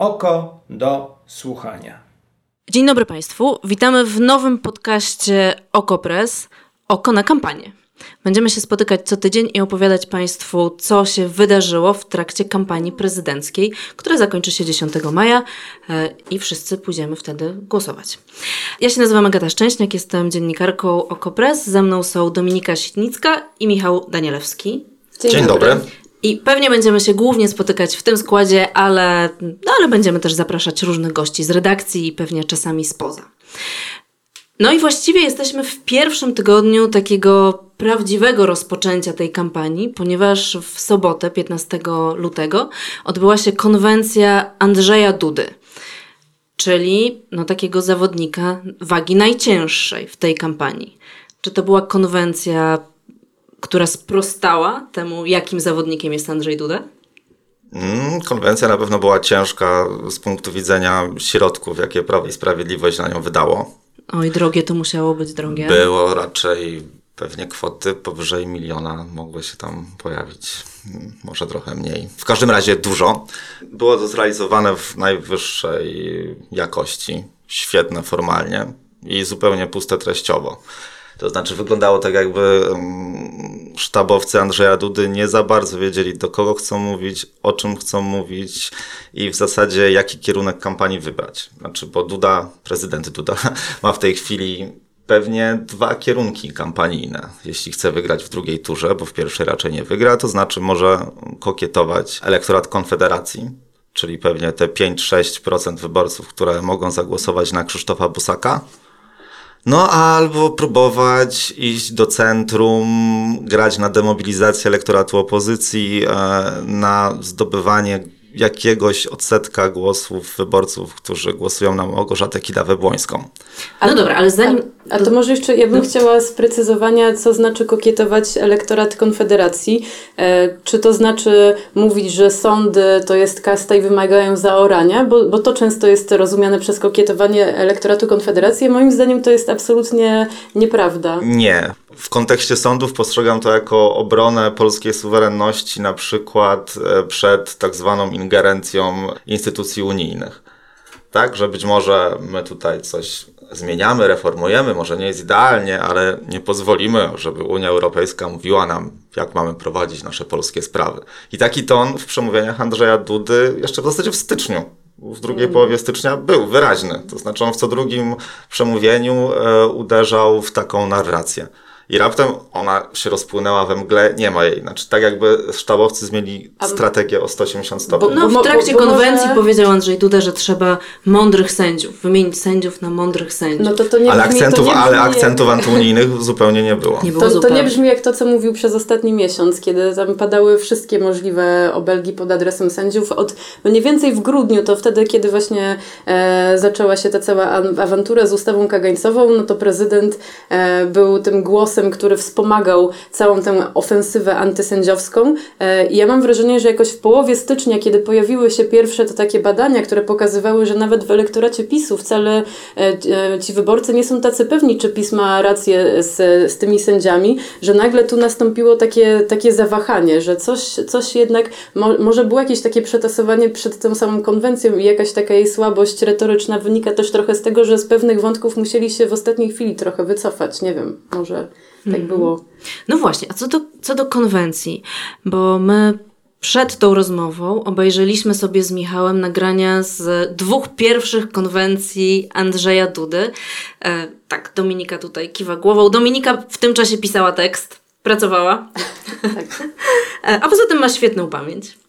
Oko do słuchania. Dzień dobry Państwu. Witamy w nowym podcaście OkoPress Oko na kampanię. Będziemy się spotykać co tydzień i opowiadać Państwu, co się wydarzyło w trakcie kampanii prezydenckiej, która zakończy się 10 maja e, i wszyscy pójdziemy wtedy głosować. Ja się nazywam Agata Szczęśniak, jestem dziennikarką OkoPress. Ze mną są Dominika Sitnicka i Michał Danielewski. Dzień, Dzień dobry. dobry. I pewnie będziemy się głównie spotykać w tym składzie, ale, no, ale będziemy też zapraszać różnych gości z redakcji i pewnie czasami spoza. No i właściwie jesteśmy w pierwszym tygodniu takiego prawdziwego rozpoczęcia tej kampanii, ponieważ w sobotę, 15 lutego, odbyła się konwencja Andrzeja Dudy, czyli no, takiego zawodnika wagi najcięższej w tej kampanii. Czy to była konwencja która sprostała temu, jakim zawodnikiem jest Andrzej Duda? Mm, konwencja na pewno była ciężka z punktu widzenia środków, jakie Prawo i Sprawiedliwość na nią wydało. Oj, drogie to musiało być drogie. Było raczej pewnie kwoty powyżej miliona mogły się tam pojawić. Mm, może trochę mniej. W każdym razie dużo. Było to zrealizowane w najwyższej jakości, świetne formalnie i zupełnie puste treściowo. To znaczy wyglądało tak, jakby sztabowcy Andrzeja Dudy nie za bardzo wiedzieli, do kogo chcą mówić, o czym chcą mówić i w zasadzie jaki kierunek kampanii wybrać. Znaczy, bo Duda, prezydent Duda ma w tej chwili pewnie dwa kierunki kampanijne. Jeśli chce wygrać w drugiej turze, bo w pierwszej raczej nie wygra, to znaczy może kokietować elektorat Konfederacji, czyli pewnie te 5-6% wyborców, które mogą zagłosować na Krzysztofa Busaka no albo próbować iść do centrum, grać na demobilizację elektoratu opozycji, e, na zdobywanie jakiegoś odsetka głosów wyborców, którzy głosują na Małgorzatę Kidawę-Błońską. No dobra, ale zanim... A, a to może jeszcze, ja bym no. chciała sprecyzowania, co znaczy kokietować elektorat Konfederacji. E, czy to znaczy mówić, że sądy to jest kasta i wymagają zaorania? Bo, bo to często jest rozumiane przez kokietowanie elektoratu Konfederacji, moim zdaniem to jest absolutnie nieprawda. Nie. W kontekście sądów postrzegam to jako obronę polskiej suwerenności, na przykład e, przed tak zwaną ingerencją instytucji unijnych. Tak, że być może my tutaj coś zmieniamy, reformujemy, może nie jest idealnie, ale nie pozwolimy, żeby Unia Europejska mówiła nam, jak mamy prowadzić nasze polskie sprawy. I taki ton w przemówieniach Andrzeja Dudy jeszcze w zasadzie w styczniu w drugiej mm. połowie stycznia był wyraźny. To znaczy on w co drugim przemówieniu e, uderzał w taką narrację i raptem ona się rozpłynęła we mgle, nie ma jej. Znaczy tak jakby sztabowcy zmienili strategię o 180 stopni. no w trakcie konwencji może... powiedział Andrzej Duda, że trzeba mądrych sędziów, wymienić sędziów na mądrych sędziów. No to to nie ale brzmi, akcentów, to nie ale akcentów antyunijnych zupełnie nie było. Nie było to, to nie brzmi jak to, co mówił przez ostatni miesiąc, kiedy tam padały wszystkie możliwe obelgi pod adresem sędziów. Od mniej więcej w grudniu, to wtedy, kiedy właśnie e, zaczęła się ta cała awantura z ustawą kagańcową, no to prezydent e, był tym głosem głosem, który wspomagał całą tę ofensywę antysędziowską. E, I ja mam wrażenie, że jakoś w połowie stycznia, kiedy pojawiły się pierwsze to takie badania, które pokazywały, że nawet w elektoracie PiSu wcale e, e, ci wyborcy nie są tacy pewni, czy PiS ma rację z, z tymi sędziami, że nagle tu nastąpiło takie, takie zawahanie, że coś, coś jednak, mo, może było jakieś takie przetasowanie przed tą samą konwencją i jakaś taka jej słabość retoryczna wynika też trochę z tego, że z pewnych wątków musieli się w ostatniej chwili trochę wycofać. Nie wiem, może tak mhm. było. No właśnie, a co do, co do konwencji, bo my przed tą rozmową obejrzeliśmy sobie z Michałem nagrania z dwóch pierwszych konwencji Andrzeja Dudy. E, tak, Dominika tutaj kiwa głową. Dominika w tym czasie pisała tekst, pracowała. tak. E, a poza tym ma świetną pamięć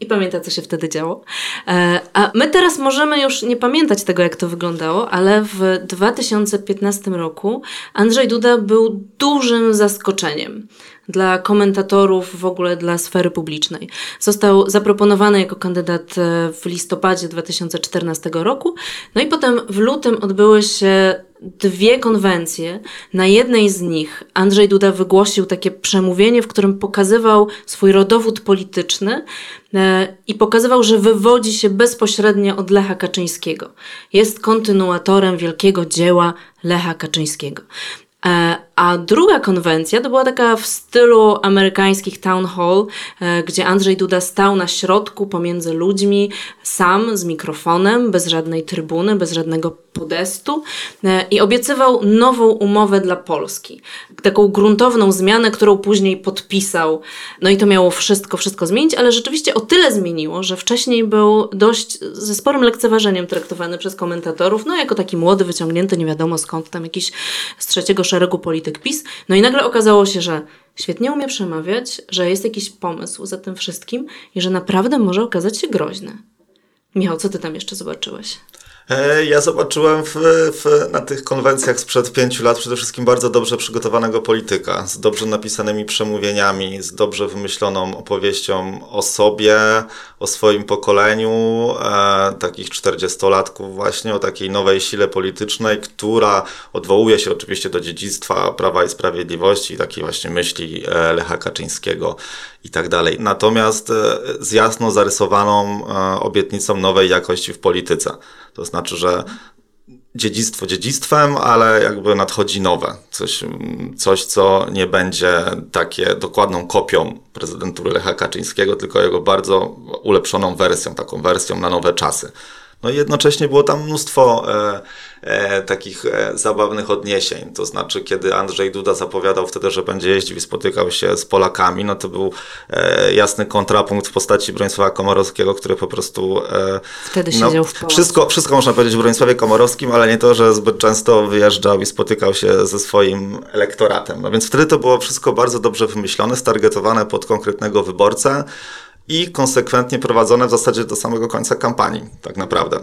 i pamięta, co się wtedy działo. E, a my teraz możemy już nie pamiętać tego, jak to wyglądało, ale w 2015 roku Andrzej Duda był dużym zaskoczeniem dla komentatorów, w ogóle dla sfery publicznej. Został zaproponowany jako kandydat e, w listopadzie 2014 roku, no i potem w lutym odbyły się dwie konwencje. Na jednej z nich Andrzej Duda wygłosił takie przemówienie, w którym pokazywał swój rodowód polityczny e, i pokazywał, że wywodzi się bezpośrednio od Lecha Kaczyńskiego. Jest kontynuatorem wielkiego dzieła Lecha Kaczyńskiego. E, A druga konwencja to była taka w stylu amerykańskich town hall, e, gdzie Andrzej Duda stał na środku pomiędzy ludźmi, sam z mikrofonem, bez żadnej trybuny, bez żadnego podestu e, i obiecywał nową umowę dla Polski. Taką gruntowną zmianę, którą później podpisał. No i to miało wszystko, wszystko zmienić, ale rzeczywiście o tyle zmieniło, że wcześniej był dość ze sporym lekceważeniem traktowany przez komentatorów, no jako taki młody, wyciągnięty, nie wiadomo skąd, tam jakiś z trzeciego szeregu polityk PiS. No i nagle okazało się, że świetnie umie przemawiać, że jest jakiś pomysł za tym wszystkim i że naprawdę może okazać się groźny. Michał, co ty tam jeszcze zobaczyłeś? Ja zobaczyłem w, w, na tych konwencjach sprzed pięciu lat przede wszystkim bardzo dobrze przygotowanego polityka, z dobrze napisanymi przemówieniami, z dobrze wymyśloną opowieścią o sobie, o swoim pokoleniu, e, takich czterdziestolatków właśnie, o takiej nowej sile politycznej, która odwołuje się oczywiście do dziedzictwa Prawa i Sprawiedliwości, takiej właśnie myśli e, Lecha Kaczyńskiego i tak dalej. Natomiast e, z jasno zarysowaną e, obietnicą nowej jakości w polityce. To znaczy, że dziedzictwo dziedzictwem, ale jakby nadchodzi nowe. Coś, coś, co nie będzie takie dokładną kopią prezydentury Lecha Kaczyńskiego, tylko jego bardzo ulepszoną wersją, taką wersją na nowe czasy. No i jednocześnie było tam mnóstwo e, e, takich e, zabawnych odniesień. To znaczy, kiedy Andrzej Duda zapowiadał wtedy, że będzie jeździł i spotykał się z Polakami, no to był e, jasny kontrapunkt w postaci Bronisława Komorowskiego, który po prostu... E, wtedy no, siedział w pałacu. Wszystko, wszystko można powiedzieć o Bronisławie Komorowskim, ale nie to, że zbyt często wyjeżdżał i spotykał się ze swoim elektoratem. No więc wtedy to było wszystko bardzo dobrze wymyślone, stargetowane pod konkretnego wyborcę i konsekwentnie prowadzone w zasadzie do samego końca kampanii, tak naprawdę.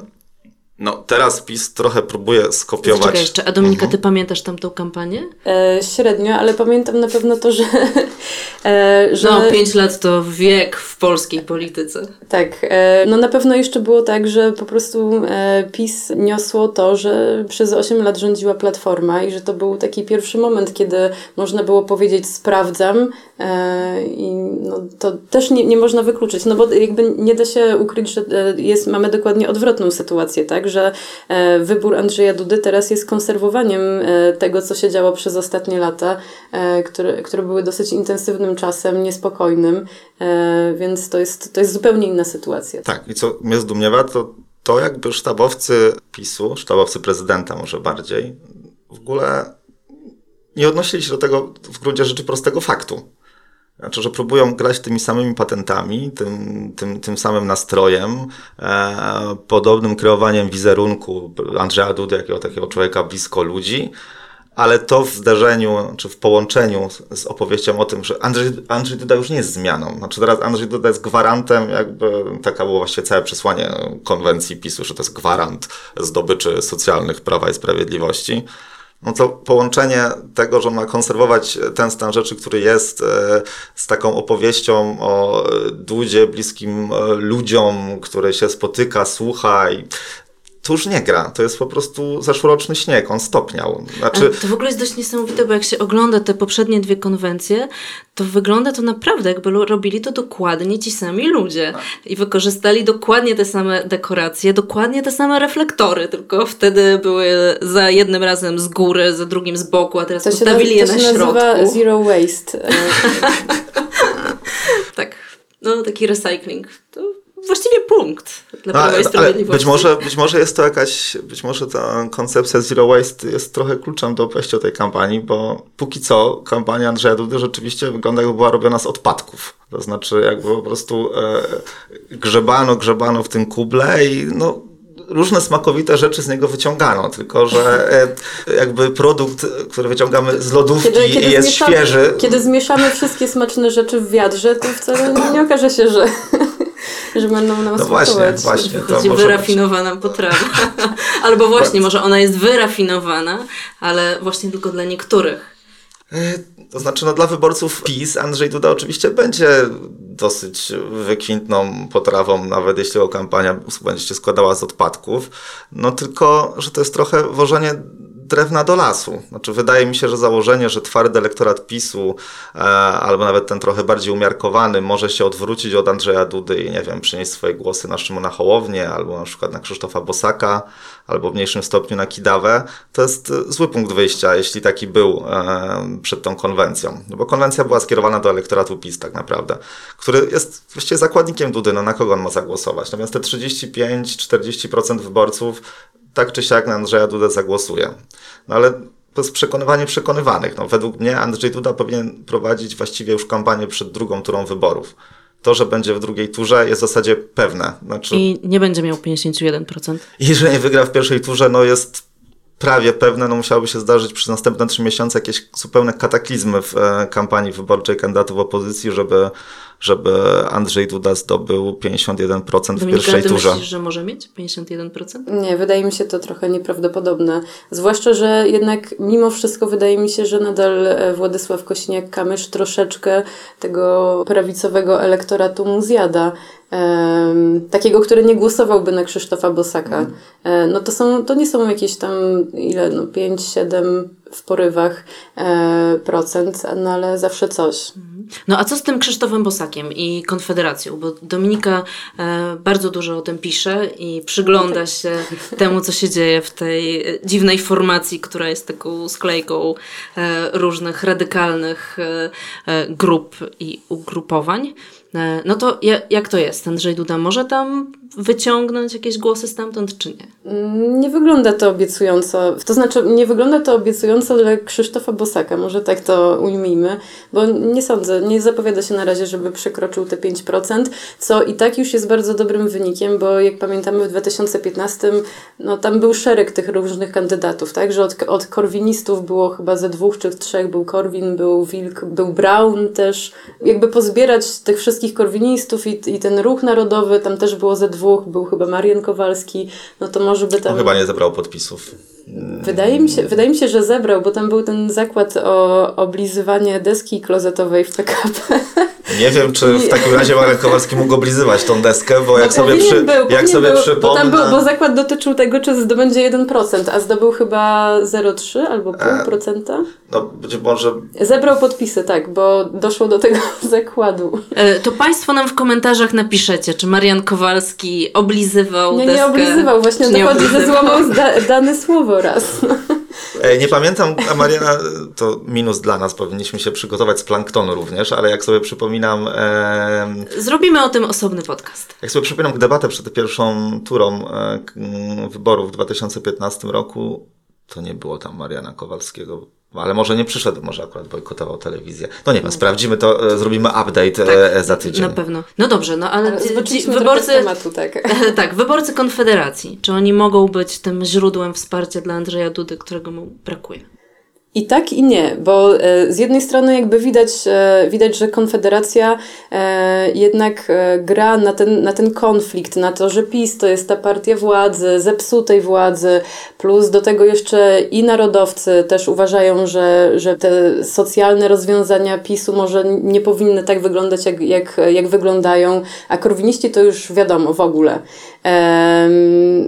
No, teraz PiS trochę próbuje skopiować. Czekaj jeszcze, a Dominika, mhm. ty pamiętasz tamtą kampanię? E, średnio, ale pamiętam na pewno to, że, e, że... No, pięć lat to wiek w polskiej polityce. Tak, e, no na pewno jeszcze było tak, że po prostu e, PiS niosło to, że przez 8 lat rządziła Platforma i że to był taki pierwszy moment, kiedy można było powiedzieć sprawdzam e, i no, to też nie, nie można wykluczyć, no bo jakby nie da się ukryć, że e, jest, mamy dokładnie odwrotną sytuację, tak? Że e, wybór Andrzeja Dudy teraz jest konserwowaniem e, tego, co się działo przez ostatnie lata, e, które, które były dosyć intensywnym czasem, niespokojnym, więc to jest, to jest zupełnie inna sytuacja. Tak, i co mnie zdumiewa, to to jakby sztabowcy PiSu, sztabowcy prezydenta może bardziej, w ogóle nie odnosili się do tego w gruncie rzeczy prostego faktu. Znaczy, że próbują grać tymi samymi patentami, tym, tym, tym samym nastrojem, e, podobnym kreowaniem wizerunku Andrzeja Dudy, jakiego takiego człowieka blisko ludzi, ale to w zderzeniu, czy w połączeniu z, z opowieścią o tym, że Andrzej, Andrzej Duda już nie jest zmianą. Znaczy teraz Andrzej Duda jest gwarantem, jakby taka było właściwie całe przesłanie konwencji PiSu, że to jest gwarant zdobyczy socjalnych Prawa i Sprawiedliwości no to połączenie tego, że ma konserwować ten stan rzeczy, który jest, e, z taką opowieścią o Dudzie, bliskim e, ludziom, który się spotyka, słucha i to już nie gra. To jest po prostu zeszłoroczny śnieg, on stopniał. Znaczy... To w ogóle jest dość niesamowite, bo jak się ogląda te poprzednie dwie konwencje, to wygląda to naprawdę, jakby robili to dokładnie ci sami ludzie. I wykorzystali dokładnie te same dekoracje, dokładnie te same reflektory, tylko wtedy były za jednym razem z góry, za drugim z boku, a teraz to postawili je na środku. To się nazywa zero waste. tak. No, taki recycling. To właściwie punkt dla Prawa i Sprawiedliwości. Być może, być może jest to jakaś, być może ta koncepcja Zero Waste jest trochę kluczem do wejścia tej kampanii, bo póki co kampania Andrzeja Dudy rzeczywiście wygląda jakby była robiona z odpadków. To znaczy jakby po prostu e, grzebano, grzebano w tym kuble i no różne smakowite rzeczy z niego wyciągano, tylko że e, jakby produkt, który wyciągamy z lodówki kiedy, kiedy jest świeży. Kiedy zmieszamy wszystkie smaczne rzeczy w wiadrze, to wcale nie okaże się, że że będą nam no właśnie, właśnie. To może wyrafinowana być. potrawa. Albo właśnie, może ona jest wyrafinowana, ale właśnie tylko dla niektórych. E, to znaczy, no dla wyborców PiS Andrzej Duda oczywiście będzie dosyć wykwintną potrawą, nawet jeśli o kampania będzie się składała z odpadków. No tylko, że to jest trochę wożenie drewna do lasu. Znaczy, wydaje mi się, że założenie, że twardy elektorat PiSu, e, albo nawet ten trochę bardziej umiarkowany, może się odwrócić od Andrzeja Dudy i, nie wiem, przynieść swoje głosy na Szymona Hołownię, albo na przykład na Krzysztofa Bosaka, albo w mniejszym stopniu na Kidawę, to jest e, zły punkt wyjścia, jeśli taki był e, przed tą konwencją. No bo konwencja była skierowana do elektoratu PiS tak naprawdę, który jest właściwie zakładnikiem Dudy, no na kogo on ma zagłosować. Natomiast te 35-40% wyborców tak czy siak na Andrzeja Dudę zagłosuje. No ale to jest przekonywanie przekonywanych. No, według mnie Andrzej Duda powinien prowadzić właściwie już kampanię przed drugą turą wyborów. To, że będzie w drugiej turze jest w zasadzie pewne. Znaczy, I nie będzie miał 51%. I że nie wygra w pierwszej turze, no jest prawie pewne, no musiałoby się zdarzyć przez następne trzy miesiące jakieś zupełne kataklizmy w e, kampanii wyborczej kandydatów opozycji, żeby, żeby Andrzej Duda zdobył 51% w Dominika, pierwszej ty turze. myślisz, że może mieć 51%? Nie, wydaje mi się to trochę nieprawdopodobne. Zwłaszcza, że jednak mimo wszystko wydaje mi się, że nadal e, Władysław Kośniak-Kamysz troszeczkę tego prawicowego elektoratu mu zjada. Em, takiego, który nie głosowałby na Krzysztofa Bosaka. E, no to są, to nie są jakieś tam ile, no 5-7 w porywach e, procent, no ale zawsze coś. No a co z tym Krzysztofem Bosakiem i Konfederacją? Bo Dominika e, bardzo dużo o tym pisze i przygląda się temu, co się dzieje w tej e, dziwnej formacji, która jest taką sklejką e, różnych radykalnych e, e, grup i ugrupowań. E, no to ja, jak to jest? Andrzej Duda może tam wyciągnąć jakieś głosy stamtąd, czy nie? Mm, Nie wygląda to obiecująco. To znaczy, nie wygląda to obiecująco dla Krzysztofa Bosaka, może tak to ujmijmy, bo nie sądzę, nie zapowiada się na razie, żeby przekroczył te 5%, co i tak już jest bardzo dobrym wynikiem, bo jak pamiętamy w 2015, no tam był szereg tych różnych kandydatów, tak, że od, od korwinistów było chyba ze dwóch czy trzech, był Korwin, był Wilk, był Brown też. Jakby pozbierać tych wszystkich korwinistów i, i ten ruch narodowy, tam też było ze dwóch, był chyba Marian Kowalski, no to może by tam... On chyba nie zebrał podpisów. Wydaje mi, się, wydaje mi się, że zebrał, bo tam był ten zakład o oblizywanie deski klozetowej w PKP. Nie wiem, czy w takim razie Marek Kowalski mógł oblizywać tą deskę, bo jak No sobie, przy, był, jak sobie był, przypomnę... Bo, tam był, bo zakład dotyczył tego, czy zdobędzie 1%, a zdobył chyba 0,3 albo E. 0,5%. No być może Zebrał podpisy, tak, bo doszło do tego zakładu. E, To Państwo nam w komentarzach napiszecie, czy Marian Kowalski oblizywał Nie, deskę. nie oblizywał, właśnie nie że oblizywał. złamał dane słowo raz. E, Nie pamiętam, a Mariana, to minus dla nas, powinniśmy się przygotować z planktonu również, ale jak sobie przypominam, em, Zrobimy o tym osobny podcast. jak sobie przypominam debatę przed pierwszą turą e, wyborów w 2015 roku, to nie było tam Mariana Kowalskiego. Ale może nie przyszedł, może akurat bojkotował telewizję. No nie wiem, sprawdzimy to, e, zrobimy update e, za tydzień. Na pewno. No dobrze, no ale, ci- ci wyborcy... tematu, tak. tak, wyborcy Konfederacji. Czy oni mogą być tym źródłem wsparcia dla Andrzeja Dudy, którego mu brakuje? I tak i nie, bo e, z jednej strony jakby widać, e, widać że Konfederacja e, jednak gra na ten, na ten konflikt, na to, że PiS to jest ta partia władzy, zepsutej władzy, plus do tego jeszcze i narodowcy też uważają, że, że te socjalne rozwiązania PiSu może nie powinny tak wyglądać, jak, jak, jak wyglądają, a korwiniści to już wiadomo w ogóle.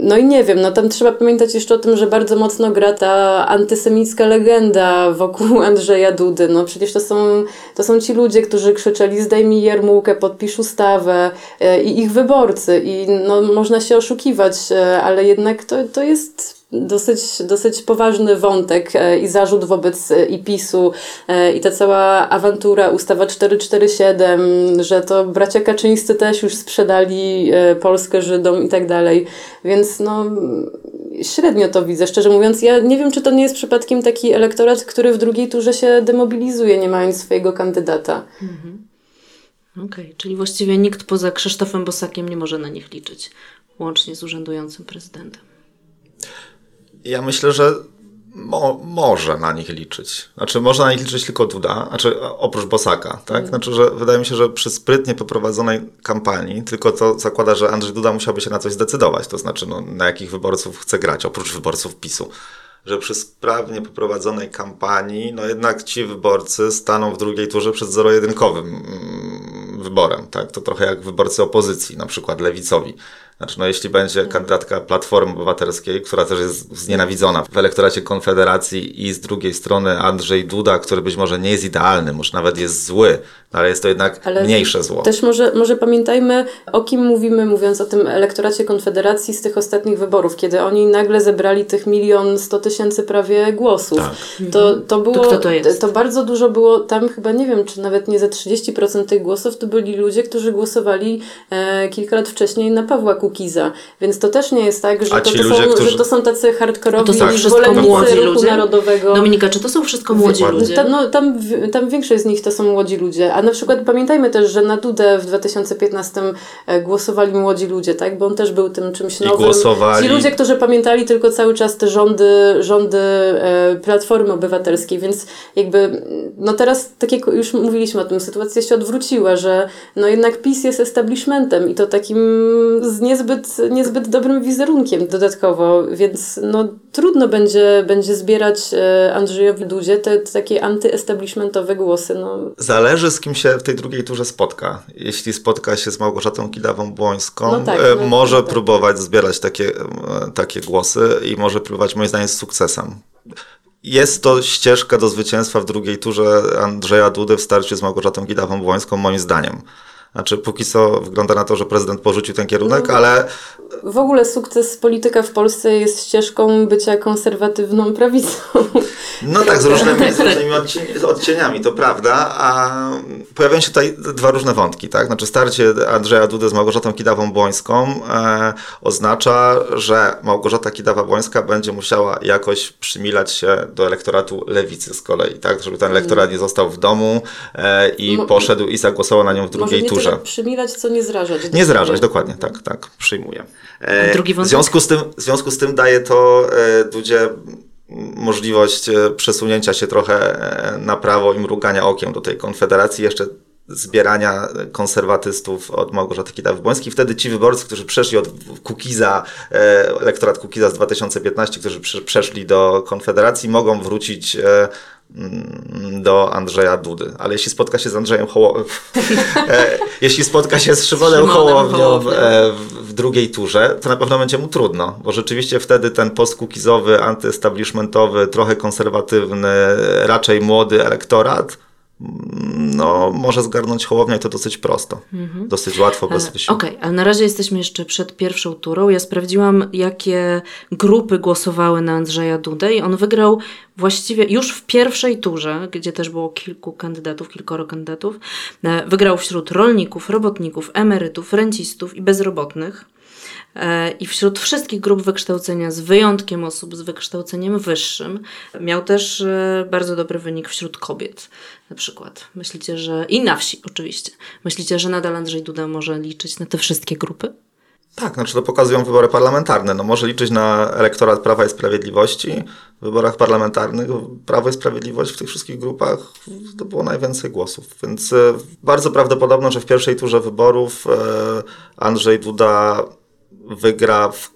No i nie wiem, no tam trzeba pamiętać jeszcze o tym, że bardzo mocno gra ta antysemicka legenda wokół Andrzeja Dudy. No przecież to są, to są ci ludzie, którzy krzyczeli zdejmij jarmułkę, podpisz ustawę e, i ich wyborcy. I no można się oszukiwać, e, ale jednak to, to jest dosyć, dosyć poważny wątek e, i zarzut wobec e, i PiSu e, i ta cała awantura, ustawa 447, że to bracia Kaczyńscy też już sprzedali Polskę Żydom i tak dalej. Więc no średnio to widzę, szczerze mówiąc. Ja nie wiem, czy to nie jest przypadkiem taki elektorat, który w drugiej turze się demobilizuje, nie mając swojego kandydata. Okej, czyli właściwie nikt poza Krzysztofem Bosakiem nie może na nich liczyć, łącznie z urzędującym prezydentem. Ja myślę, że mo, może na nich liczyć. Znaczy, może na nich liczyć tylko Duda, znaczy oprócz Bosaka, tak? Znaczy, że wydaje mi się, że przy sprytnie poprowadzonej kampanii, tylko to zakłada, że Andrzej Duda musiałby się na coś zdecydować, to znaczy, no, na jakich wyborców chce grać, oprócz wyborców PiSu. Że przy sprawnie poprowadzonej kampanii, no jednak ci wyborcy staną w drugiej turze przed zero-jedynkowym mm, wyborem, tak? To trochę jak wyborcy opozycji, na przykład lewicowi Znaczy, no, jeśli będzie kandydatka Platformy Obywatelskiej, która też jest znienawidzona w elektoracie Konfederacji i z drugiej strony Andrzej Duda, który być może nie jest idealny, może nawet jest zły, no, ale jest to jednak ale mniejsze zło. Też może, może pamiętajmy, o kim mówimy, mówiąc o tym elektoracie Konfederacji z tych ostatnich wyborów, kiedy oni nagle zebrali tych milion sto tysięcy prawie głosów. Tak. To, to było, to, to, to, bardzo dużo było, tam chyba nie wiem, czy nawet nie za 30% tych głosów, to byli ludzie, którzy głosowali e, kilka lat wcześniej na Pawła Kukiza. Więc to też nie jest tak, że, to, to, ludzie, są, którzy... że to są tacy hardkorowi to są wszystko młodzi ludzie? narodowego. Dominika, czy to są wszystko młodzi Dokładnie. ludzie? no, tam, tam większość z nich to są młodzi ludzie. A na przykład pamiętajmy też, że na Dudę w 2015 e, głosowali młodzi ludzie, tak? Bo on też był tym czymś nowym. I głosowali. Ci ludzie, którzy pamiętali tylko cały czas te rządy, rządy e, Platformy Obywatelskiej, więc jakby no teraz, tak jak już mówiliśmy o tym, sytuacja się odwróciła, że no jednak PiS jest establishmentem i to takim z niezbyt, niezbyt dobrym wizerunkiem dodatkowo, więc no trudno będzie, będzie zbierać e, Andrzejowi Dudzie te, te takie antyestablishmentowe głosy. No. Zależy z kim się w tej drugiej turze spotka. Jeśli spotka się z Małgorzatą Kidawą-Błońską, no tak, e, no, może no tak. próbować zbierać takie, e, takie głosy i może próbować moim zdaniem z sukcesem. Jest to ścieżka do zwycięstwa w drugiej turze Andrzeja Dudy w starciu z Małgorzatą Kidawą-Błońską, moim zdaniem. Znaczy, póki co wygląda na to, że prezydent porzucił ten kierunek, no, ale. W ogóle sukces polityka w Polsce jest ścieżką bycia konserwatywną prawicą. No tak, z różnymi, z różnymi odcieniami, to prawda. A pojawiają się tutaj dwa różne wątki, tak? Znaczy, starcie Andrzeja Dudy z Małgorzatą Kidawą-Błońską e, oznacza, że Małgorzata Kidawa-Błońska będzie musiała jakoś przymilać się do elektoratu lewicy z kolei, tak? Żeby ten elektorat nie został w domu e, i poszedł i zagłosował na nią w drugiej turze tyle przymilać, co nie zrażać. Nie zrażać, dokładnie, tak, tak, przyjmuję. E, drugi w, związku z tym, w związku z tym daje to e, Dudzie możliwość e, przesunięcia się trochę e, na prawo i mrugania okiem do tej konfederacji, jeszcze zbierania konserwatystów od Małgorzaty Kidawy-Błońskiej. Wtedy ci wyborcy, którzy przeszli od Kukiza, e, elektorat Kukiza z 2015, którzy przeszli do Konfederacji, mogą wrócić do Andrzeja Dudy. Ale jeśli spotka się z Andrzejem Hołownią, e, jeśli spotka się z Szymonem Hołownią w, e, w, drugiej turze, to na pewno będzie mu trudno, bo rzeczywiście wtedy ten postkukizowy, antyestablishmentowy, trochę konserwatywny, raczej młody elektorat no, może zgarnąć Hołownia i to dosyć prosto. Mhm. Dosyć łatwo, bez wysiłku. Okej, okay, ale na razie jesteśmy jeszcze przed pierwszą turą. Ja sprawdziłam, jakie grupy głosowały na Andrzeja Dudę i on wygrał właściwie już w pierwszej turze, gdzie też było kilku kandydatów, kilkoro kandydatów. E, wygrał wśród rolników, robotników, emerytów, rencistów i bezrobotnych. E, i wśród wszystkich grup wykształcenia, z wyjątkiem osób z wykształceniem wyższym, miał też e, bardzo dobry wynik wśród kobiet. Na przykład. Myślicie, że i na wsi oczywiście. Myślicie, że nadal Andrzej Duda może liczyć na te wszystkie grupy? Tak, znaczy to pokazują wybory parlamentarne. No może liczyć na elektorat Prawa i Sprawiedliwości. W wyborach parlamentarnych Prawo i Sprawiedliwość w tych wszystkich grupach zdobyło najwięcej głosów. Więc e, bardzo prawdopodobne, że w pierwszej turze wyborów Andrzej Duda wygra w,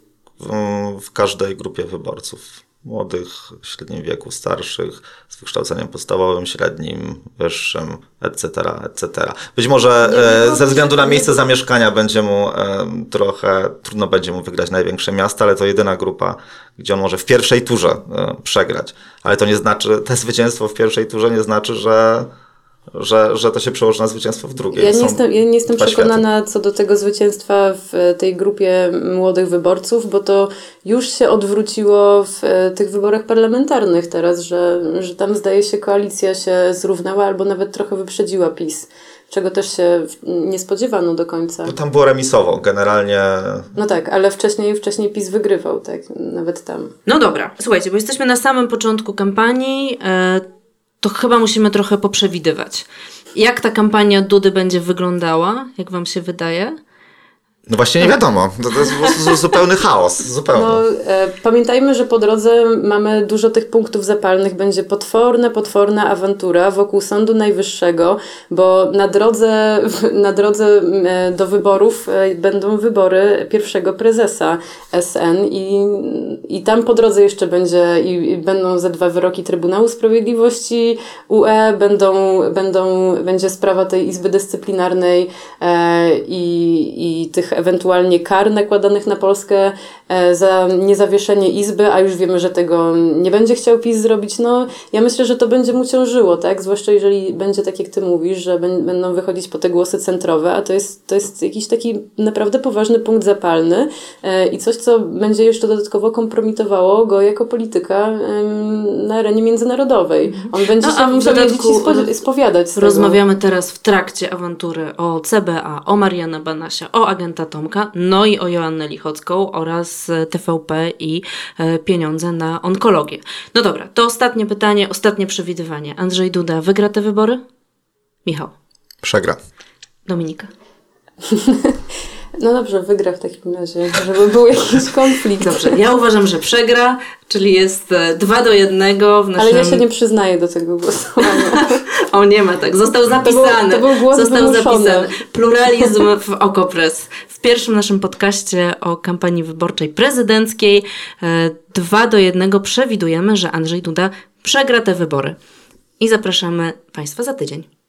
w każdej grupie wyborców. Młodych, średnim wieku, starszych, z wykształceniem podstawowym, średnim, wyższym, etc., etc. Być może e, ze względu na miejsce zamieszkania będzie mu e, trochę, trudno będzie mu wygrać największe miasta, ale to jedyna grupa, gdzie on może w pierwszej turze e, przegrać. Ale to nie znaczy, te zwycięstwo w pierwszej turze nie znaczy, że że, że to się przełoży na zwycięstwo w drugiej. Ja nie jestem, ja nie jestem przekonana światy. co do tego zwycięstwa w tej grupie młodych wyborców, bo to już się odwróciło w e, tych wyborach parlamentarnych teraz, że, że tam zdaje się koalicja się zrównała albo nawet trochę wyprzedziła PiS czego też się nie spodziewano do końca. Bo tam było remisowo, generalnie. No tak, ale wcześniej, wcześniej PiS wygrywał, tak, nawet tam. No dobra, słuchajcie, bo jesteśmy na samym początku kampanii. To chyba musimy trochę poprzewidywać. Jak ta kampania Dudy będzie wyglądała, jak Wam się wydaje? No właśnie nie wiadomo. To, to jest zupełny chaos. Zupełny. No, e, pamiętajmy, że po drodze mamy dużo tych punktów zapalnych. Będzie potworna, potworna awantura wokół Sądu Najwyższego, bo na drodze, na drodze e, do wyborów e, będą wybory pierwszego prezesa SN i, i tam po drodze jeszcze będzie i, i będą ze dwa wyroki Trybunału Sprawiedliwości UE, będą, będą, będzie sprawa tej Izby Dyscyplinarnej e, i, i tych ewentualnie kar nakładanych na Polskę e, za niezawieszenie Izby, a już wiemy, że tego nie będzie chciał PiS zrobić, no ja myślę, że to będzie mu ciążyło, tak? Zwłaszcza jeżeli będzie tak, jak ty mówisz, że będą wychodzić po te głosy centrowe, a to jest, to jest jakiś taki naprawdę poważny punkt zapalny e, i coś, co będzie jeszcze dodatkowo kompromitowało go jako polityka na arenie międzynarodowej. On będzie no, się musiał dodatku, spowiadać z Rozmawiamy teraz w trakcie awantury o CBA, o Mariana Banasia, o agenta Tomka, no i o Joannę Lichocką oraz TVP i e, pieniądze na onkologię. No dobra, to ostatnie pytanie, ostatnie przewidywanie. Andrzej Duda wygra te wybory? Michał. Przegra. Dominika. No dobrze, wygra w takim razie, żeby był jakiś konflikt. Dobrze, ja uważam, że przegra, czyli jest e, dwa do jednego w naszym... Ale ja się nie przyznaję do tego głosowania. o, nie ma tak. Został zapisany. To był, to był głos Został wymuszony. zapisany. Pluralizm w Okopres. W pierwszym naszym podcaście o kampanii wyborczej prezydenckiej e, dwa do jednego przewidujemy, że Andrzej Duda przegra te wybory. I zapraszamy Państwa za tydzień.